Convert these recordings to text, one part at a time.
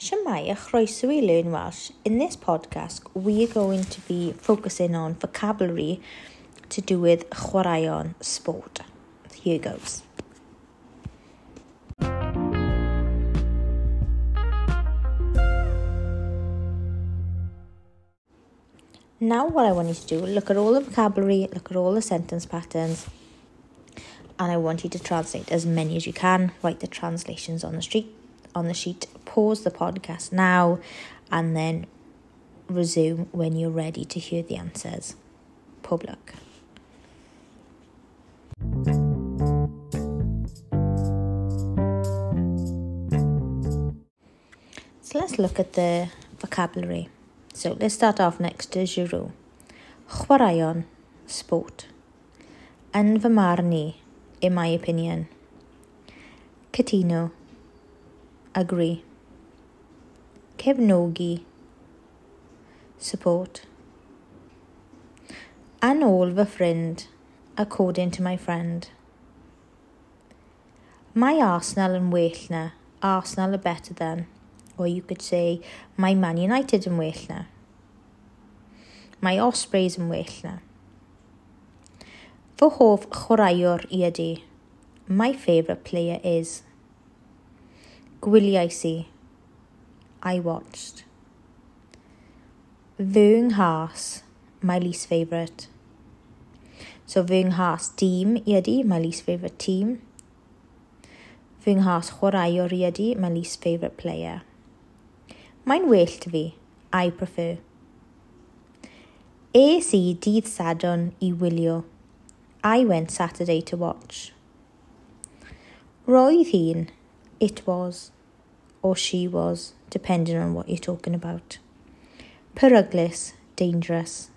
Shwmai, a chroeso Learn Welsh. In this podcast, we are going to be focusing on vocabulary to do with chwaraeon sport. Here goes. Now what I want you to do, look at all the vocabulary, look at all the sentence patterns, and I want you to translate as many as you can. Write the translations on the street on the sheet. Pause the podcast now, and then resume when you're ready to hear the answers. Public. So let's look at the vocabulary. So let's start off next to Giroux. Chwaraeon, sport. Yn fy marn i, in my opinion. Cytuno, agree. Cefnogi. Support. An ôl a friend, according to my friend. My Arsenal yn well na. Arsenal are better than. Or you could say, my Man United yn well na. My Ospreys yn well na. Fy hoff chwaraewr i ydy. My favourite player is gwyliais I I watched. Fy nghas, my least favourite. So fy nghas dîm i ydi, my least favourite team. Fy nghas chwaraewr i ydi, my least favourite player. Mae'n well to fi. I prefer. Es i dydd sadwn i wylio. I went Saturday to watch. Roedd hi'n it was or she was, depending on what you're talking about. Peryglus, dangerous.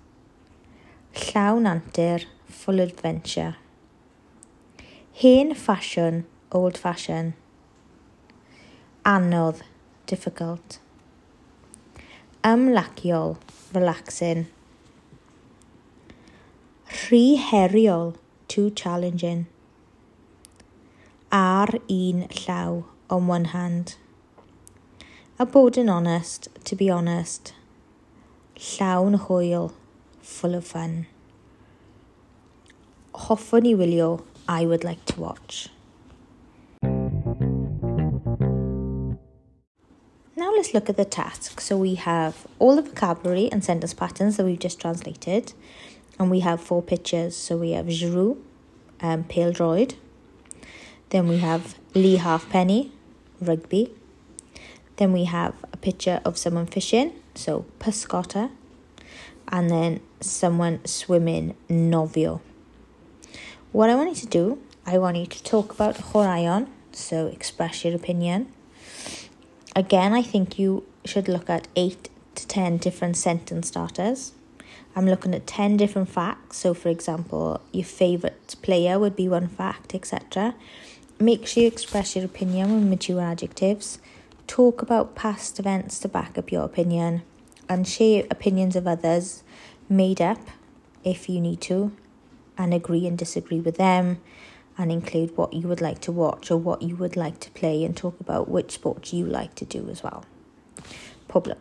Llawn antur, full adventure. Hen fashion, old fashion. Anodd, difficult. Ymlaciol, relaxing. Rhy heriol, too challenging. Ar un llaw, on one hand. A bod yn honest, to be honest. Llawn hwyl, full of fun. Hoffwn i wylio, I would like to watch. Now let's look at the task. So we have all the vocabulary and sentence patterns that we've just translated. And we have four pictures. So we have Giroux, um, Pêl-droed. Then we have Leigh Halfpenny, rugby. Then we have a picture of someone fishing, so Pysgota. And then someone swimming, Nofio. What I want you to do, I want you to talk about chwaraeon, so express your opinion. Again, I think you should look at 8 to 10 different sentence starters. I'm looking at 10 different facts. So, for example, your favourite player would be one fact, etc. Make sure you express your opinion with mature adjectives. Talk about past events to back up your opinion. And share opinions of others made up if you need to. And agree and disagree with them. And include what you would like to watch or what you would like to play. And talk about which sports you like to do as well. Public.